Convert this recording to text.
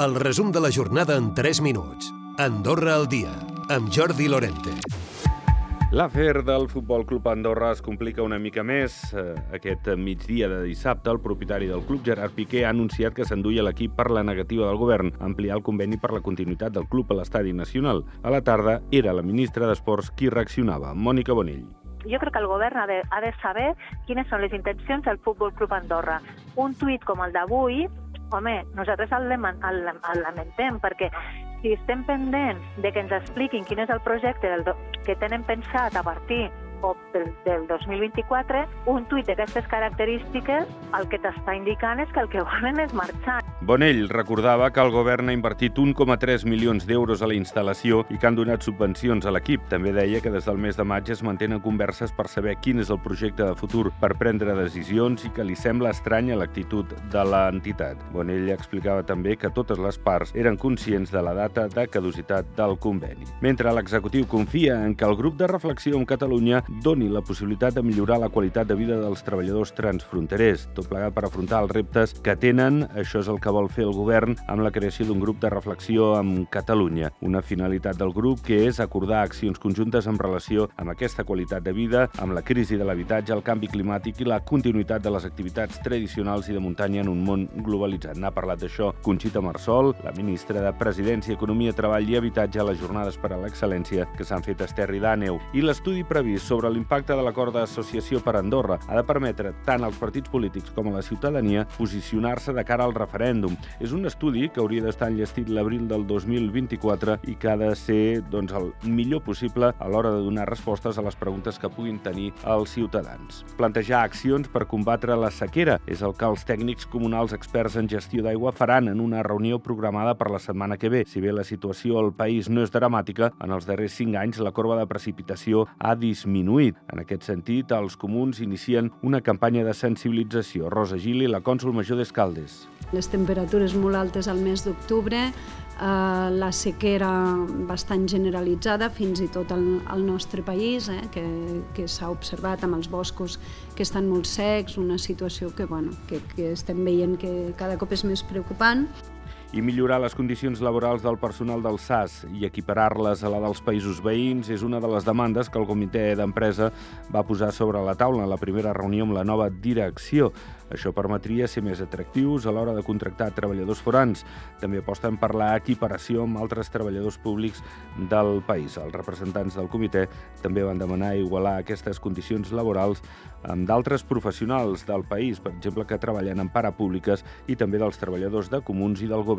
El resum de la jornada en 3 minuts. Andorra al dia, amb Jordi Lorente. L'afer del Futbol Club Andorra es complica una mica més. Eh, Aquest migdia de dissabte, el propietari del club, Gerard Piqué, ha anunciat que s'enduia l'equip per la negativa del govern a ampliar el conveni per la continuïtat del club a l'estadi nacional. A la tarda era la ministra d'Esports qui reaccionava, Mònica Bonell. jo crec que el govern ha de, ha de saber quines són les intencions del Futbol Club Andorra. Un tuit com el d'avui, home, nosaltres el, el, el lamentem, perquè si estem pendents de que ens expliquin quin és el projecte del, que tenen pensat a partir o del, del 2024, un tuit d'aquestes característiques el que t'està indicant és que el que volen és marxar. Bonell recordava que el govern ha invertit 1,3 milions d'euros a la instal·lació i que han donat subvencions a l'equip. També deia que des del mes de maig es mantenen converses per saber quin és el projecte de futur per prendre decisions i que li sembla estranya l'actitud de l'entitat. Bonell explicava també que totes les parts eren conscients de la data de caducitat del conveni. Mentre l'executiu confia en que el grup de reflexió en Catalunya doni la possibilitat de millorar la qualitat de vida dels treballadors transfronterers, tot plegat per afrontar els reptes que tenen, això és el que vol fer el govern amb la creació d'un grup de reflexió amb Catalunya. Una finalitat del grup que és acordar accions conjuntes en relació amb aquesta qualitat de vida, amb la crisi de l'habitatge, el canvi climàtic i la continuïtat de les activitats tradicionals i de muntanya en un món globalitzat. N'ha parlat d'això Conxita Marsol, la ministra de Presidència, Economia, Treball i Habitatge a les jornades per a l'excel·lència que s'han fet a Esterri d'Àneu. I l'estudi previst sobre l'impacte de l'acord d'associació per Andorra ha de permetre tant als partits polítics com a la ciutadania posicionar-se de cara al referèndum. És un estudi que hauria d'estar enllestit l'abril del 2024 i que ha de ser doncs, el millor possible a l'hora de donar respostes a les preguntes que puguin tenir els ciutadans. Plantejar accions per combatre la sequera és el que els tècnics comunals experts en gestió d'aigua faran en una reunió programada per la setmana que ve. Si bé la situació al país no és dramàtica, en els darrers cinc anys la corba de precipitació ha disminuït. En aquest sentit, els comuns inicien una campanya de sensibilització. Rosa Gili, la cònsul major d'Escaldes. les temperatures molt altes al mes d'octubre, eh, la sequera bastant generalitzada fins i tot al nostre país, eh, que, que s'ha observat amb els boscos que estan molt secs, una situació que, bueno, que, que estem veient que cada cop és més preocupant. I millorar les condicions laborals del personal del SAS i equiparar-les a la dels països veïns és una de les demandes que el comitè d'empresa va posar sobre la taula en la primera reunió amb la nova direcció. Això permetria ser més atractius a l'hora de contractar treballadors forans. També aposten per la equiparació amb altres treballadors públics del país. Els representants del comitè també van demanar igualar aquestes condicions laborals amb d'altres professionals del país, per exemple, que treballen en parapúbliques i també dels treballadors de comuns i del